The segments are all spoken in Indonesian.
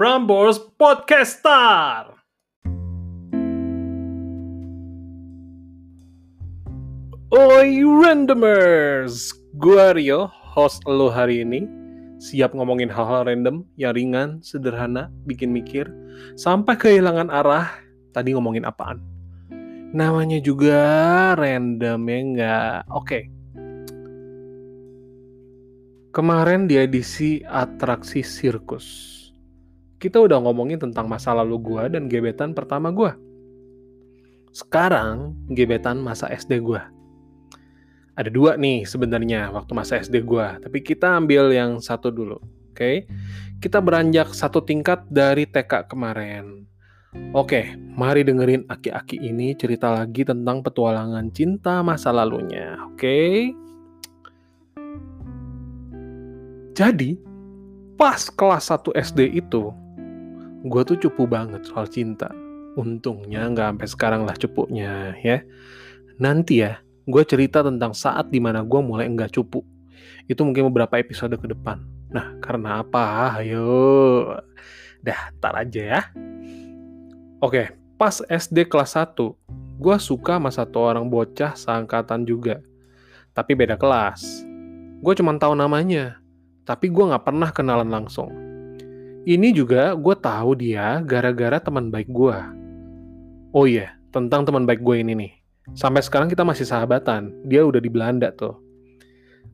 Prambors Podcaster. Oi randomers, gue Rio, host lo hari ini. Siap ngomongin hal-hal random yang ringan, sederhana, bikin mikir, sampai kehilangan arah. Tadi ngomongin apaan? Namanya juga random ya nggak? Oke. Kemarin di edisi atraksi sirkus, kita udah ngomongin tentang masa lalu gue dan gebetan pertama gue. Sekarang gebetan masa SD gue ada dua nih sebenarnya waktu masa SD gue, tapi kita ambil yang satu dulu. Oke, okay? kita beranjak satu tingkat dari TK kemarin. Oke, okay, mari dengerin aki-aki ini cerita lagi tentang petualangan cinta masa lalunya. Oke. Okay? Jadi, pas kelas 1 SD itu, gue tuh cupu banget soal cinta. Untungnya nggak sampai sekarang lah cupuknya ya. Nanti ya, gue cerita tentang saat di mana gue mulai enggak cupu. Itu mungkin beberapa episode ke depan. Nah, karena apa? Ayo. Dah, tar aja ya. Oke, pas SD kelas 1, gue suka sama satu orang bocah seangkatan juga. Tapi beda kelas. Gue cuma tahu namanya, tapi gue nggak pernah kenalan langsung. Ini juga gue tahu dia gara-gara teman baik gue. Oh iya, tentang teman baik gue ini nih. Sampai sekarang kita masih sahabatan. Dia udah di Belanda tuh.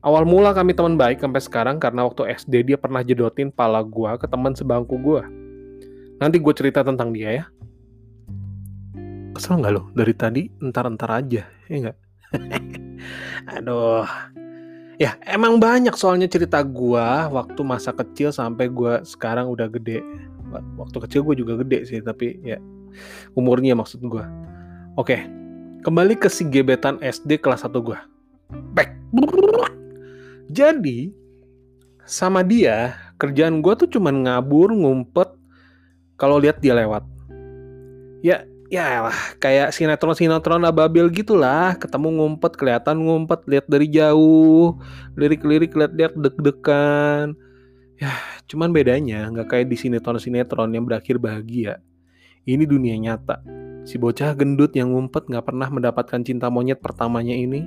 Awal mula kami teman baik sampai sekarang karena waktu SD dia pernah jedotin pala gua ke teman sebangku gua. Nanti gue cerita tentang dia ya. Kesel nggak lo? Dari tadi entar-entar aja, ya nggak? Aduh. Ya, emang banyak soalnya cerita gua waktu masa kecil sampai gua sekarang udah gede. Waktu kecil gue juga gede sih, tapi ya umurnya maksud gua. Oke, kembali ke si gebetan SD kelas 1 gue. Back. Jadi, sama dia, kerjaan gue tuh cuman ngabur, ngumpet, kalau lihat dia lewat. Ya, ya lah, kayak sinetron-sinetron ababil gitulah, ketemu ngumpet, kelihatan ngumpet, lihat dari jauh, lirik-lirik lihat-lihat deg-degan. Ya, cuman bedanya nggak kayak di sinetron-sinetron yang berakhir bahagia. Ini dunia nyata Si bocah gendut yang ngumpet gak pernah mendapatkan cinta monyet pertamanya ini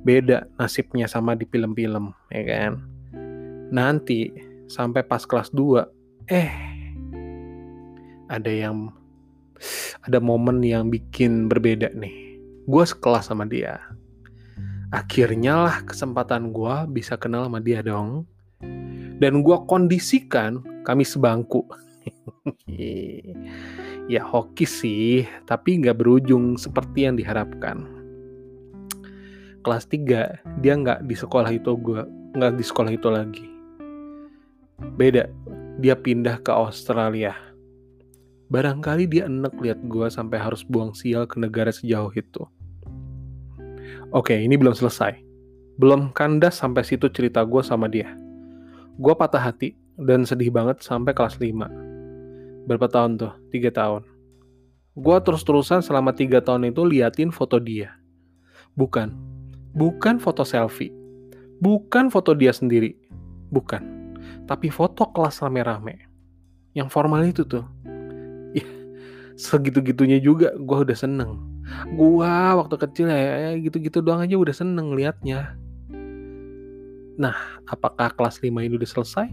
beda nasibnya sama di film-film, ya kan? Nanti sampai pas kelas 2, eh ada yang ada momen yang bikin berbeda nih. Gue sekelas sama dia. Akhirnya lah kesempatan gue bisa kenal sama dia dong. Dan gue kondisikan kami sebangku. ya hoki sih, tapi nggak berujung seperti yang diharapkan. Kelas 3, dia nggak di sekolah itu gue, nggak di sekolah itu lagi. Beda, dia pindah ke Australia. Barangkali dia enek lihat gue sampai harus buang sial ke negara sejauh itu. Oke, ini belum selesai. Belum kandas sampai situ cerita gue sama dia. Gue patah hati dan sedih banget sampai kelas 5 berapa tahun tuh? Tiga tahun. Gue terus-terusan selama tiga tahun itu liatin foto dia. Bukan. Bukan foto selfie. Bukan foto dia sendiri. Bukan. Tapi foto kelas rame-rame. Yang formal itu tuh. Ya, segitu-gitunya juga gue udah seneng. Gue waktu kecil ya, ya gitu-gitu doang aja udah seneng liatnya. Nah, apakah kelas 5 ini udah selesai?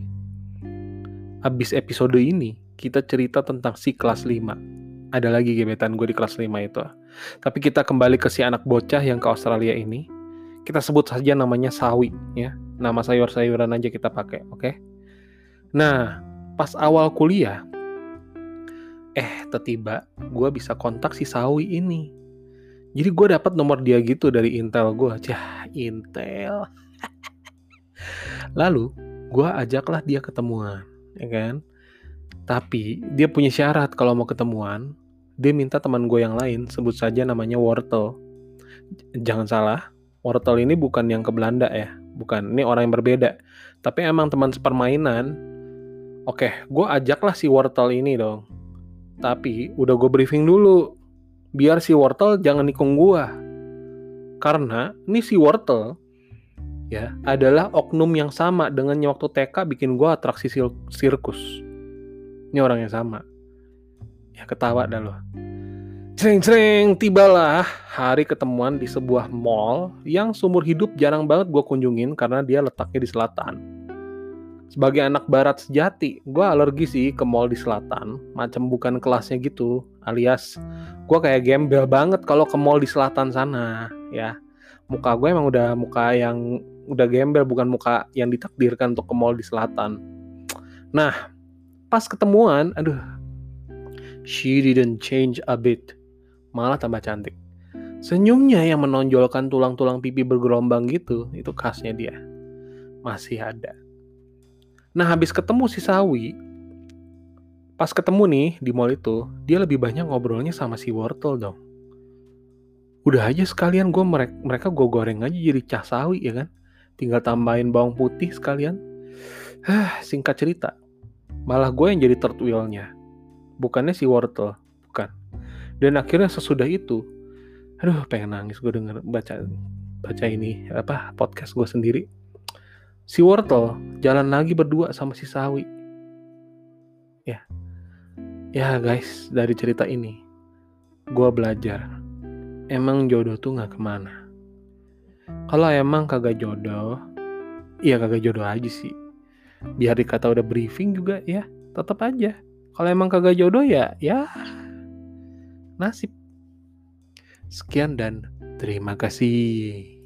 Habis episode ini, kita cerita tentang si kelas 5. Ada lagi gebetan gue di kelas 5 itu. Tapi kita kembali ke si anak bocah yang ke Australia ini. Kita sebut saja namanya Sawi ya. Nama sayur-sayuran aja kita pakai, oke? Okay? Nah, pas awal kuliah eh tiba gue bisa kontak si Sawi ini. Jadi gue dapat nomor dia gitu dari Intel gue. Cah, Intel. Lalu gue ajaklah dia ketemuan, ya kan? Tapi dia punya syarat kalau mau ketemuan, dia minta teman gue yang lain, sebut saja namanya Wortel. Jangan salah, Wortel ini bukan yang ke Belanda ya, bukan. Ini orang yang berbeda. Tapi emang teman sepermainan. Oke, gue ajaklah si Wortel ini dong. Tapi udah gue briefing dulu, biar si Wortel jangan nikung gue. Karena ini si Wortel ya adalah oknum yang sama dengan waktu TK bikin gue atraksi sirkus Ini orang yang sama. Ya ketawa dah lo. Cering-cering, tibalah hari ketemuan di sebuah mall yang seumur hidup jarang banget gue kunjungin karena dia letaknya di selatan. Sebagai anak barat sejati, gue alergi sih ke mall di selatan, macam bukan kelasnya gitu, alias gue kayak gembel banget kalau ke mall di selatan sana, ya. Muka gue emang udah muka yang udah gembel, bukan muka yang ditakdirkan untuk ke mall di selatan. Nah, pas ketemuan, aduh, she didn't change a bit, malah tambah cantik. Senyumnya yang menonjolkan tulang-tulang pipi bergelombang gitu, itu khasnya dia. Masih ada. Nah habis ketemu si Sawi, pas ketemu nih di mall itu, dia lebih banyak ngobrolnya sama si Wortel dong. Udah aja sekalian gue mereka, mereka gue goreng aja jadi cah sawi ya kan. Tinggal tambahin bawang putih sekalian. Hah, singkat cerita. Malah gue yang jadi third wheel-nya. Bukannya si Wortel, bukan. Dan akhirnya sesudah itu, aduh pengen nangis gue denger baca baca ini apa podcast gue sendiri si Wortel jalan lagi berdua sama si Sawi. Ya, ya guys, dari cerita ini, gue belajar, emang jodoh tuh nggak ke mana. Kalau emang kagak jodoh, ya kagak jodoh aja sih. Biar dikata udah briefing juga ya, tetap aja. Kalau emang kagak jodoh ya, ya nasib. Sekian dan terima kasih.